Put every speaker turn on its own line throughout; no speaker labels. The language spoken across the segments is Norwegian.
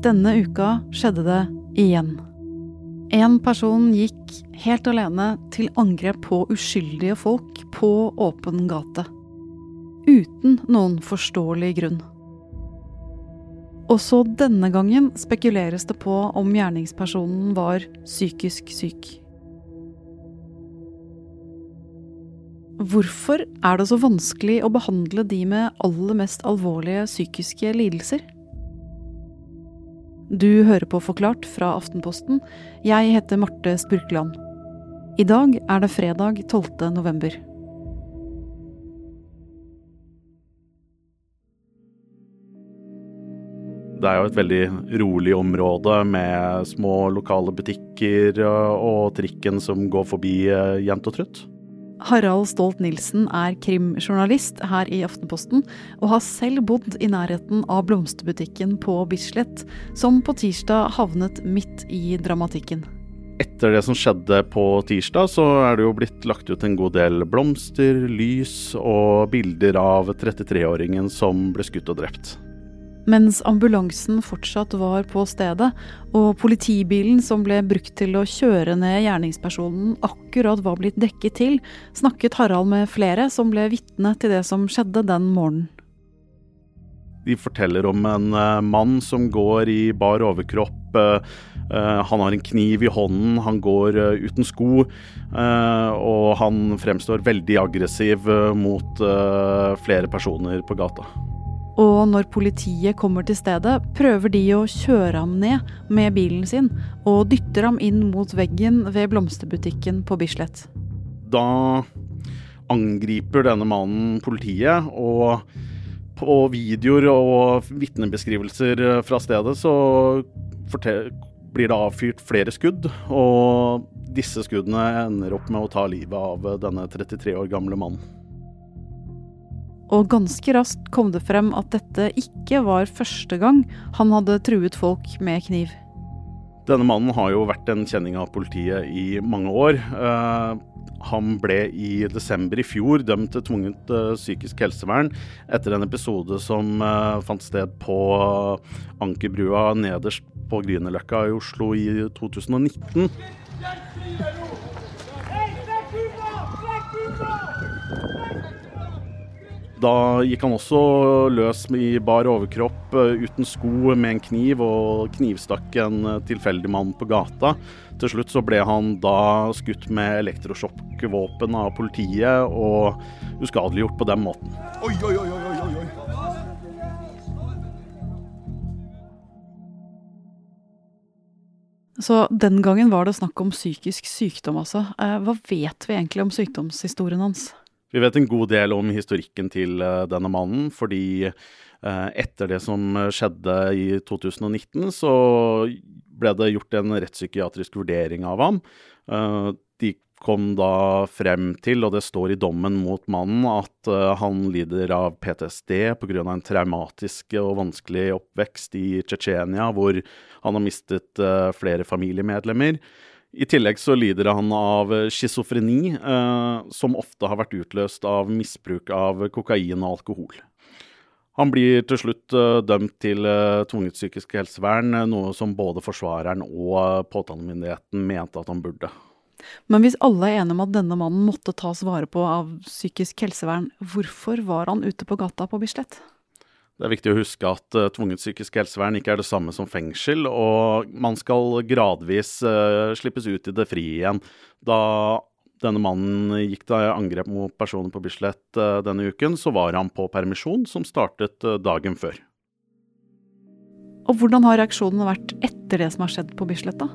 Denne uka skjedde det igjen. En person gikk helt alene til angrep på uskyldige folk på åpen gate. Uten noen forståelig grunn. Også denne gangen spekuleres det på om gjerningspersonen var psykisk syk. Hvorfor er det så vanskelig å behandle de med aller mest alvorlige psykiske lidelser? Du hører på Forklart fra Aftenposten. Jeg heter Marte Spurkland. I dag er det fredag 12. november.
Det er jo et veldig rolig område med små lokale butikker og trikken som går forbi eh, jevnt og trutt.
Harald Stolt-Nielsen er krimjournalist her i Aftenposten, og har selv bodd i nærheten av blomsterbutikken på Bislett, som på tirsdag havnet midt i dramatikken.
Etter det som skjedde på tirsdag, så er det jo blitt lagt ut en god del blomster, lys og bilder av 33-åringen som ble skutt og drept.
Mens ambulansen fortsatt var på stedet, og politibilen som ble brukt til å kjøre ned gjerningspersonen akkurat var blitt dekket til, snakket Harald med flere som ble vitne til det som skjedde den morgenen.
De forteller om en uh, mann som går i bar overkropp. Uh, uh, han har en kniv i hånden, han går uten sko. og han fremstår veldig aggressiv mot flere personer på gata.
Og når politiet kommer til stedet, prøver de å kjøre ham ned med bilen sin, og dytter ham inn mot veggen ved blomsterbutikken på Bislett.
Da angriper denne mannen politiet, og på videoer og vitnebeskrivelser fra stedet så blir det avfyrt flere skudd, og disse skuddene ender opp med å ta livet av denne 33 år gamle mannen.
Og ganske raskt kom det frem at dette ikke var første gang han hadde truet folk med kniv.
Denne mannen har jo vært en kjenning av politiet i mange år. Uh, han ble i desember i fjor dømt til tvungent uh, psykisk helsevern etter en episode som uh, fant sted på Ankerbrua nederst på Grünerløkka i Oslo i 2019. Da gikk han også løs i bar overkropp eh, uten sko med en kniv og knivstakk en eh, tilfeldig mann på gata. Til slutt så ble han da skutt med elektrosjokkvåpen av politiet og uskadeliggjort på den måten. Oi, oi, oi, oi, oi, oi.
Så den gangen var det snakk om psykisk sykdom, altså. Eh, hva vet vi egentlig om sykdomshistorien hans?
Vi vet en god del om historikken til eh, denne mannen, fordi eh, etter det som skjedde i 2019, så ble det gjort en rettspsykiatrisk vurdering av ham. Eh, de kom da frem til, og det står i dommen mot mannen, at han lider av PTSD pga. en traumatisk og vanskelig oppvekst i Tsjetsjenia, hvor han har mistet flere familiemedlemmer. I tillegg så lider han av schizofreni, eh, som ofte har vært utløst av misbruk av kokain og alkohol. Han blir til slutt eh, dømt til eh, tvunget psykisk helsevern, noe som både forsvareren og påtalemyndigheten mente at han burde.
Men hvis alle er enige om at denne mannen måtte tas vare på av psykisk helsevern, hvorfor var han ute på gata på Bislett?
Det er viktig å huske at uh, tvunget psykisk helsevern ikke er det samme som fengsel, og man skal gradvis uh, slippes ut i det frie igjen. Da denne mannen gikk til angrep mot personer på Bislett uh, denne uken, så var han på permisjon, som startet dagen før.
Og hvordan har reaksjonene vært etter det som har skjedd på Bislett, da?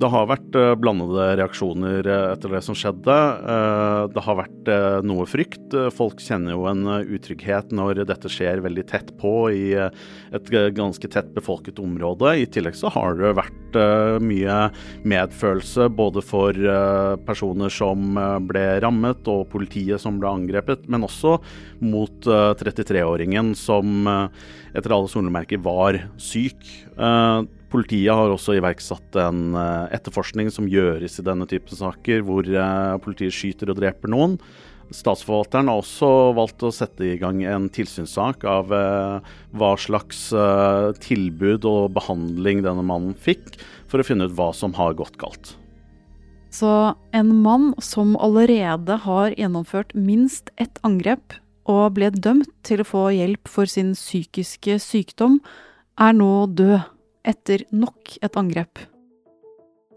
Det har vært eh, blandede reaksjoner eh, etter det som skjedde. Eh, det har vært noe frykt. Folk kjenner jo en utrygghet når dette skjer veldig tett på i et ganske tett befolket område. I tillegg så har det vært mye medfølelse både for personer som ble rammet og politiet som ble angrepet, men også mot 33-åringen som etter alle solemerker var syk. Politiet har også iverksatt en uh, etterforskning som gjøres i denne typen saker, hvor uh, politiet skyter og dreper noen. Statsforvalteren har også valgt å sette i gang en tilsynssak av eh, hva slags eh, tilbud og behandling denne mannen fikk, for å finne ut hva som har gått galt.
Så en mann som allerede har gjennomført minst ett angrep og ble dømt til å få hjelp for sin psykiske sykdom, er nå død etter nok et angrep.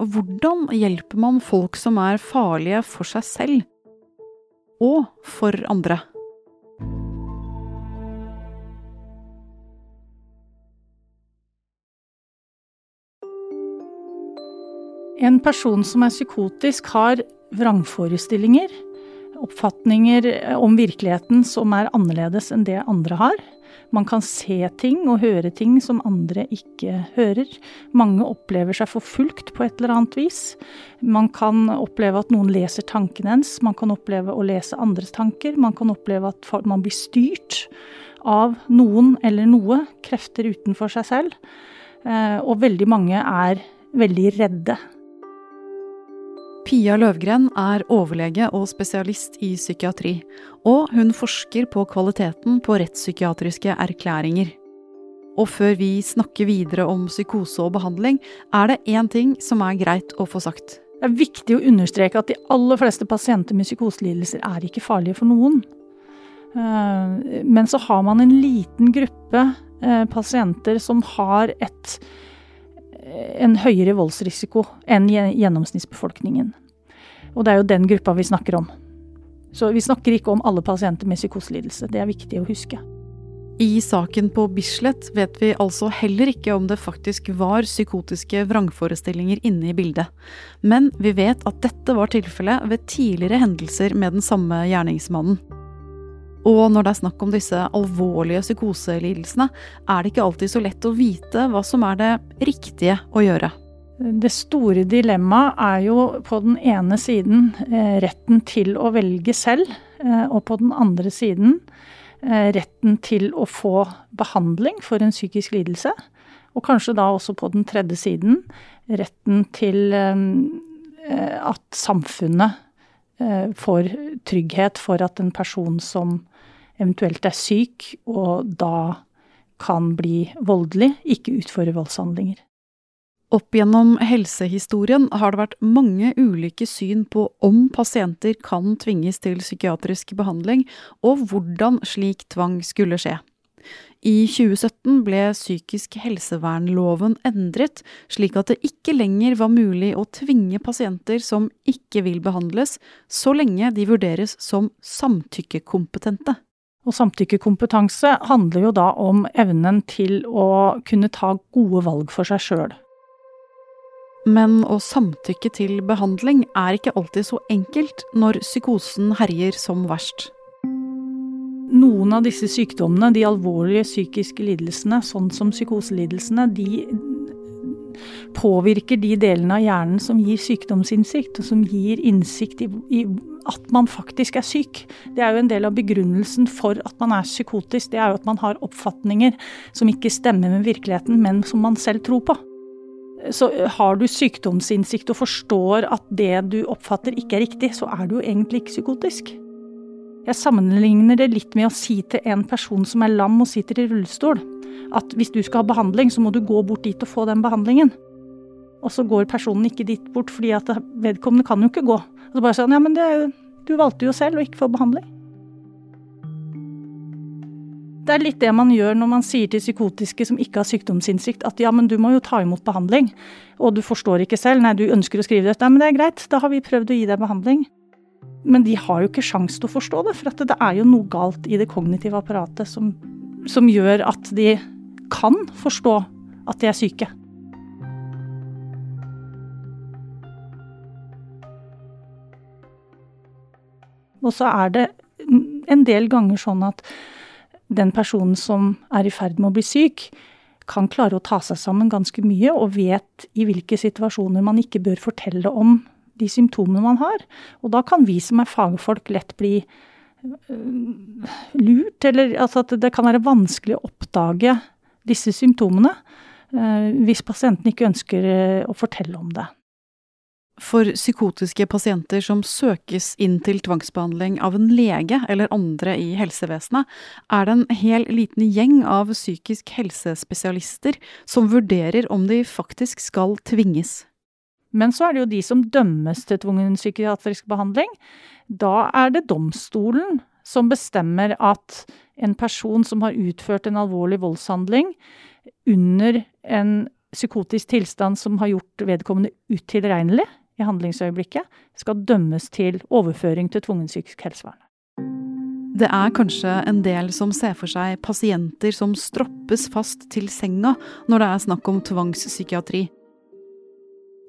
Og hvordan hjelper man folk som er farlige for seg selv? og for andre.
En person som er psykotisk, har vrangforestillinger, oppfatninger om virkeligheten som er annerledes enn det andre har. Man kan se ting og høre ting som andre ikke hører. Mange opplever seg forfulgt på et eller annet vis. Man kan oppleve at noen leser tankene ens, man kan oppleve å lese andres tanker. Man kan oppleve at man blir styrt av noen eller noe, krefter utenfor seg selv. Eh, og veldig mange er veldig redde
Pia Løvgren er overlege og spesialist i psykiatri, og hun forsker på kvaliteten på rettspsykiatriske erklæringer. Og før vi snakker videre om psykose og behandling, er det én ting som er greit å få sagt.
Det er viktig å understreke at de aller fleste pasienter med psykoselidelser er ikke farlige for noen. Eh, men så har man en liten gruppe eh, pasienter som har et en høyere voldsrisiko enn gjennomsnittsbefolkningen. Og det er jo den gruppa vi snakker om. Så vi snakker ikke om alle pasienter med psykoselidelse. Det er viktig å huske.
I saken på Bislett vet vi altså heller ikke om det faktisk var psykotiske vrangforestillinger inne i bildet. Men vi vet at dette var tilfellet ved tidligere hendelser med den samme gjerningsmannen. Og når det er snakk om disse alvorlige psykoselidelsene, er det ikke alltid så lett å vite hva som er det riktige å gjøre.
Det store dilemmaet er jo på den ene siden eh, retten til å velge selv, eh, og på den andre siden eh, retten til å få behandling for en psykisk lidelse. Og kanskje da også på den tredje siden retten til at samfunnet får trygghet for at en person som eventuelt er syk og da kan bli voldelig, ikke utføre voldshandlinger.
Opp gjennom helsehistorien har det vært mange ulike syn på om pasienter kan tvinges til psykiatrisk behandling, og hvordan slik tvang skulle skje. I 2017 ble psykisk helsevernloven endret, slik at det ikke lenger var mulig å tvinge pasienter som ikke vil behandles, så lenge de vurderes som samtykkekompetente.
Og samtykkekompetanse handler jo da om evnen til å kunne ta gode valg for seg sjøl.
Men å samtykke til behandling er ikke alltid så enkelt når psykosen herjer som verst.
Noen av disse sykdommene, de alvorlige psykiske lidelsene, sånn som psykoselidelsene, de påvirker de delene av hjernen som gir sykdomsinnsikt, og som gir innsikt i, i, at man faktisk er syk. Det er jo en del av begrunnelsen for at man er psykotisk. Det er jo at man har oppfatninger som ikke stemmer med virkeligheten, men som man selv tror på. Så har du sykdomsinnsikt og forstår at det du oppfatter ikke er riktig, så er du jo egentlig ikke psykotisk. Jeg sammenligner det litt med å si til en person som er lam og sitter i rullestol, at hvis du skal ha behandling, så må du gå bort dit og få den behandlingen. Og så går personen ikke dit bort, fordi at vedkommende kan jo ikke gå. Og så bare sånn, ja, men det, du valgte jo selv å ikke få behandling. Det er litt det man gjør når man sier til psykotiske som ikke har sykdomsinnsikt, at ja, men du må jo ta imot behandling. Og du forstår ikke selv. Nei, du ønsker å skrive det. Nei, men det er greit, da har vi prøvd å gi deg behandling. Men de har jo ikke sjans til å forstå det, for det er jo noe galt i det kognitive apparatet som, som gjør at de kan forstå at de er syke. Og så er det en del ganger sånn at den personen som er i ferd med å bli syk, kan klare å ta seg sammen ganske mye og vet i hvilke situasjoner man ikke bør fortelle om de symptomene man har. Og da kan vi som er fagfolk lett bli uh, lurt, eller altså at det kan være vanskelig å oppdage disse symptomene uh, hvis pasienten ikke ønsker uh, å fortelle om det.
For psykotiske pasienter som søkes inn til tvangsbehandling av en lege eller andre i helsevesenet, er det en hel liten gjeng av psykisk helsespesialister som vurderer om de faktisk skal tvinges.
Men så er det jo de som dømmes til tvungen psykiatrisk behandling. Da er det domstolen som bestemmer at en person som har utført en alvorlig voldshandling under en psykotisk tilstand som har gjort vedkommende utilregnelig, i handlingsøyeblikket skal dømmes til overføring til tvungen psykisk helsevern.
Det er kanskje en del som ser for seg pasienter som stroppes fast til senga når det er snakk om tvangspsykiatri.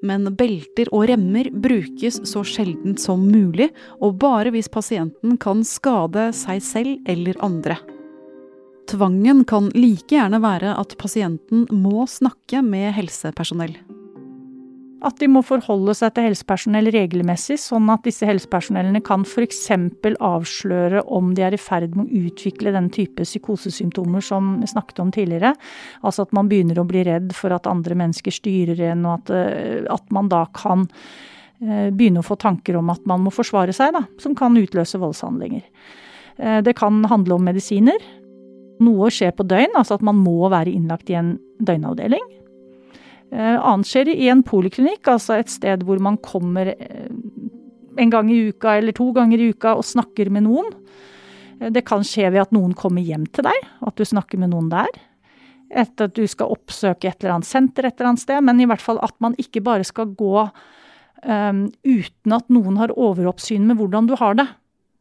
Men belter og remmer brukes så sjeldent som mulig, og bare hvis pasienten kan skade seg selv eller andre. Tvangen kan like gjerne være at pasienten må snakke med helsepersonell.
At de må forholde seg til helsepersonell regelmessig, sånn at disse helsepersonellene kan f.eks. avsløre om de er i ferd med å utvikle den type psykosesymptomer som vi snakket om tidligere. Altså at man begynner å bli redd for at andre mennesker styrer en, og at, eh, at man da kan eh, begynne å få tanker om at man må forsvare seg, da, som kan utløse voldshandlinger. Eh, det kan handle om medisiner. Noe skjer på døgn, altså at man må være innlagt i en døgnavdeling. Eh, annet skjer i en poliklinikk, altså et sted hvor man kommer eh, en gang i uka eller to ganger i uka og snakker med noen. Eh, det kan skje ved at noen kommer hjem til deg, at du snakker med noen der. Etter at du skal oppsøke et eller annet senter et eller annet sted, men i hvert fall at man ikke bare skal gå um, uten at noen har overoppsyn med hvordan du har det.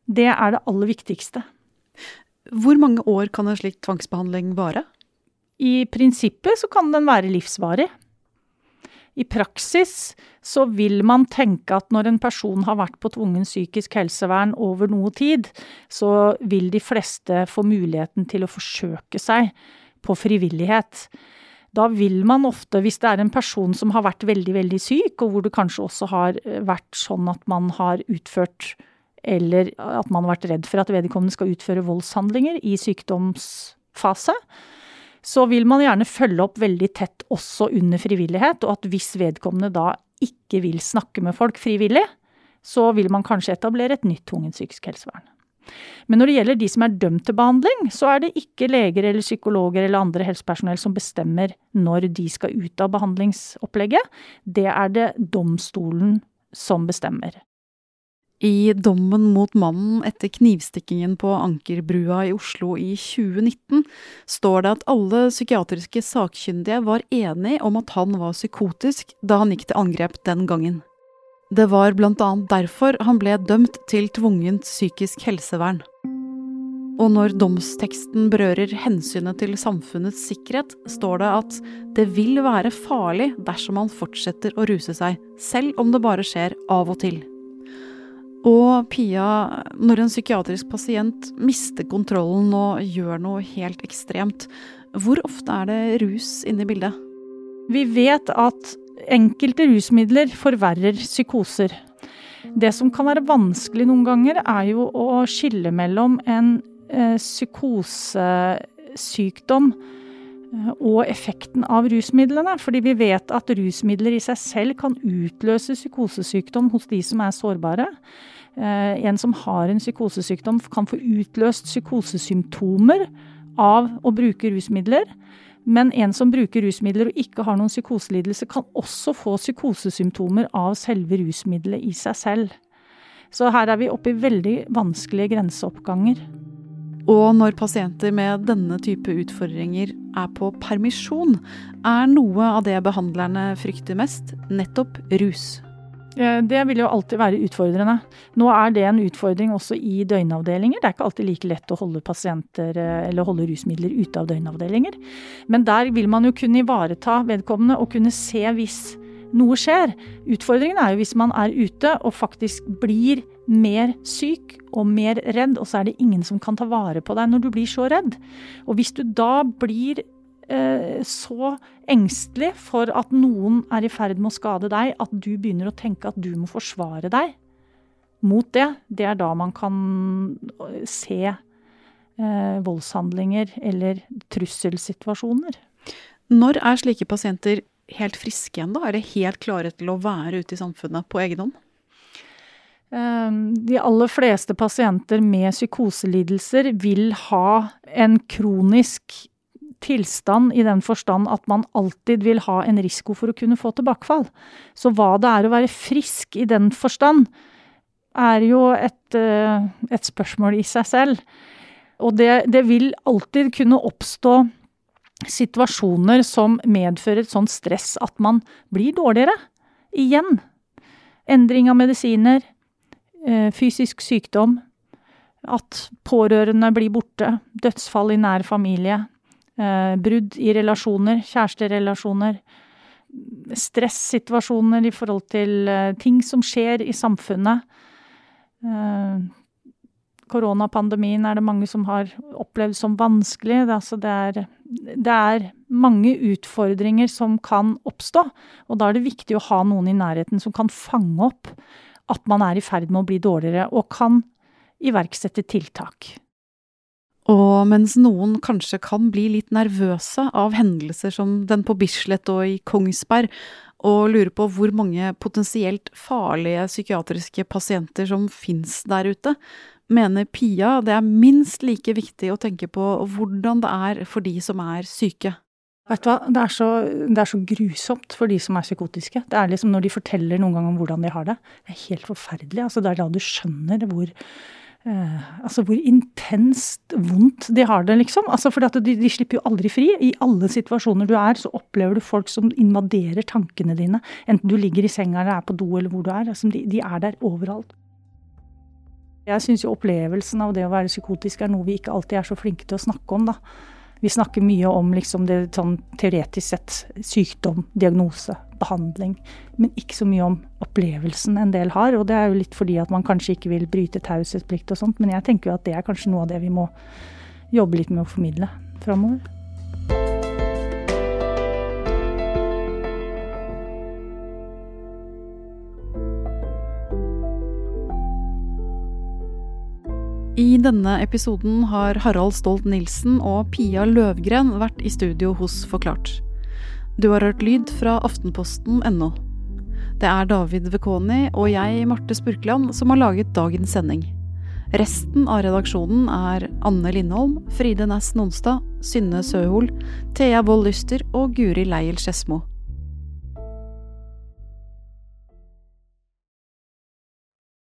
Det er det aller viktigste.
Hvor mange år kan en slik tvangsbehandling vare?
I prinsippet så kan den være livsvarig. I praksis så vil man tenke at når en person har vært på tvungen psykisk helsevern over noe tid, så vil de fleste få muligheten til å forsøke seg på frivillighet. Da vil man ofte, hvis det er en person som har vært veldig, veldig syk, og hvor det kanskje også har eh, vært sånn at man har utført eller at man har vært redd for at vedkommende skal utføre voldshandlinger i sykdomsfase, så vil man gjerne følge opp veldig tett også under frivillighet, og at hvis vedkommende da ikke vil snakke med folk frivillig, så vil man kanskje etablere et nytt tvungent psykisk helsevern. Men når det gjelder de som er dømt til behandling, så er det ikke leger eller psykologer eller andre helsepersonell som bestemmer når de skal ut av behandlingsopplegget. Det er det domstolen som bestemmer.
I dommen mot mannen etter knivstikkingen på Ankerbrua i Oslo i 2019 står det at alle psykiatriske sakkyndige var enige om at han var psykotisk da han gikk til angrep den gangen. Det var blant annet derfor han ble dømt til tvungent psykisk helsevern. Og når domsteksten berører hensynet til samfunnets sikkerhet, står det at det vil være farlig dersom han fortsetter å ruse seg, selv om det bare skjer av og til. Og Pia, når en psykiatrisk pasient mister kontrollen og gjør noe helt ekstremt, hvor ofte er det rus inne i bildet?
Vi vet at enkelte rusmidler forverrer psykoser. Det som kan være vanskelig noen ganger, er jo å skille mellom en eh, psykosesykdom eh, og effekten av rusmidlene. Fordi vi vet at rusmidler i seg selv kan utløse psykosesykdom hos de som er sårbare. Eh, en som har en psykosesykdom, kan få utløst psykosesymptomer av å bruke rusmidler. Men en som bruker rusmidler og ikke har noen psykoselidelse, kan også få psykosesymptomer av selve rusmiddelet i seg selv. Så her er vi oppe i veldig vanskelige grenseoppganger.
Og når pasienter med denne type utfordringer er på permisjon, er noe av det behandlerne frykter mest, nettopp rus.
Eh, det vil jo alltid være utfordrende. Nå er det en utfordring også i døgnavdelinger. Det er ikke alltid like lett å holde pasienter eh, eller holde rusmidler ute av døgnavdelinger. Men der vil man jo kunne ivareta vedkommende og kunne se hvis noe skjer. Utfordringen er jo hvis man er ute og faktisk blir mer syk og mer redd, og så er det ingen som kan ta vare på deg når du blir så redd. Og hvis du da blir så engstelig for at noen er i ferd med å skade deg, at du begynner å tenke at du må forsvare deg mot det. Det er da man kan eh, se eh, voldshandlinger eller trusselsituasjoner.
Når er slike pasienter helt friske igjen, da? Er de helt klare til å være ute i samfunnet på egen hånd?
Ehm, de aller fleste pasienter med psykoselidelser vil ha en kronisk tilstand i den forstand at man alltid vil ha en risiko for å kunne få tilbakefall. Så hva det er å være frisk i den forstand, er jo et, eh, et spørsmål i seg selv. Og det, det vil alltid kunne oppstå situasjoner som medfører et sånt stress at man blir dårligere. Igjen. Endring av medisiner, Eh, fysisk sykdom, at pårørende blir borte, dødsfall i nær familie, brudd i relasjoner, kjæresterelasjoner, stressituasjoner i forhold til eh, ting som skjer i samfunnet. Koronapandemien er det mange som har opplevd som vanskelig. Det, altså det, er, det er mange utfordringer som kan oppstå, og da er det viktig å ha noen i nærheten som kan fange opp at man er i ferd med å bli dårligere, og kan iverksette tiltak.
Og mens noen kanskje kan bli litt nervøse av hendelser som den på Bislett og i Kongsberg, og lurer på hvor mange potensielt farlige psykiatriske pasienter som fins der ute, mener Pia det er minst like viktig å tenke på hvordan det er for de som er syke.
Vet du hva, det er, så, det er, så, grusomt for de som er psykotiske. Det er liksom når de forteller noen gang om hvordan de har det. Det er helt forferdelig. Altså, det er da du skjønner hvor Altså hvor intenst vondt de har det, liksom. Altså, for de, de, slipper jo aldri fri. I alle situasjoner du er, så opplever du folk som invaderer tankene dine. Enten du ligger i senga eller er på do eller hvor du er. Altså, de, de er der overalt. Jeg syns jo opplevelsen av det å være psykotisk er noe vi ikke alltid er så flinke til å snakke om, da. Vi snakker mye om liksom det sånn teoretisk sett sykdom, diagnose, behandling, men ikke så mye om opplevelsen en del har. Og det er jo litt fordi at man kanskje ikke vil bryte taushetsplikt og sånt, men jeg tenker jo at det er kanskje noe av det vi må jobbe litt med å formidle framover.
I denne episoden har Harald Stolt-Nielsen og Pia Løvgren vært i studio hos Forklart. Du har hørt lyd fra aftenposten.no. Det er David Vekoni og jeg, Marte Spurkland, som har laget dagens sending. Resten av redaksjonen er Anne Lindholm, Fride Næss Nonstad, Synne Søhol, Thea Wold Lyster og Guri Leiel Skedsmo.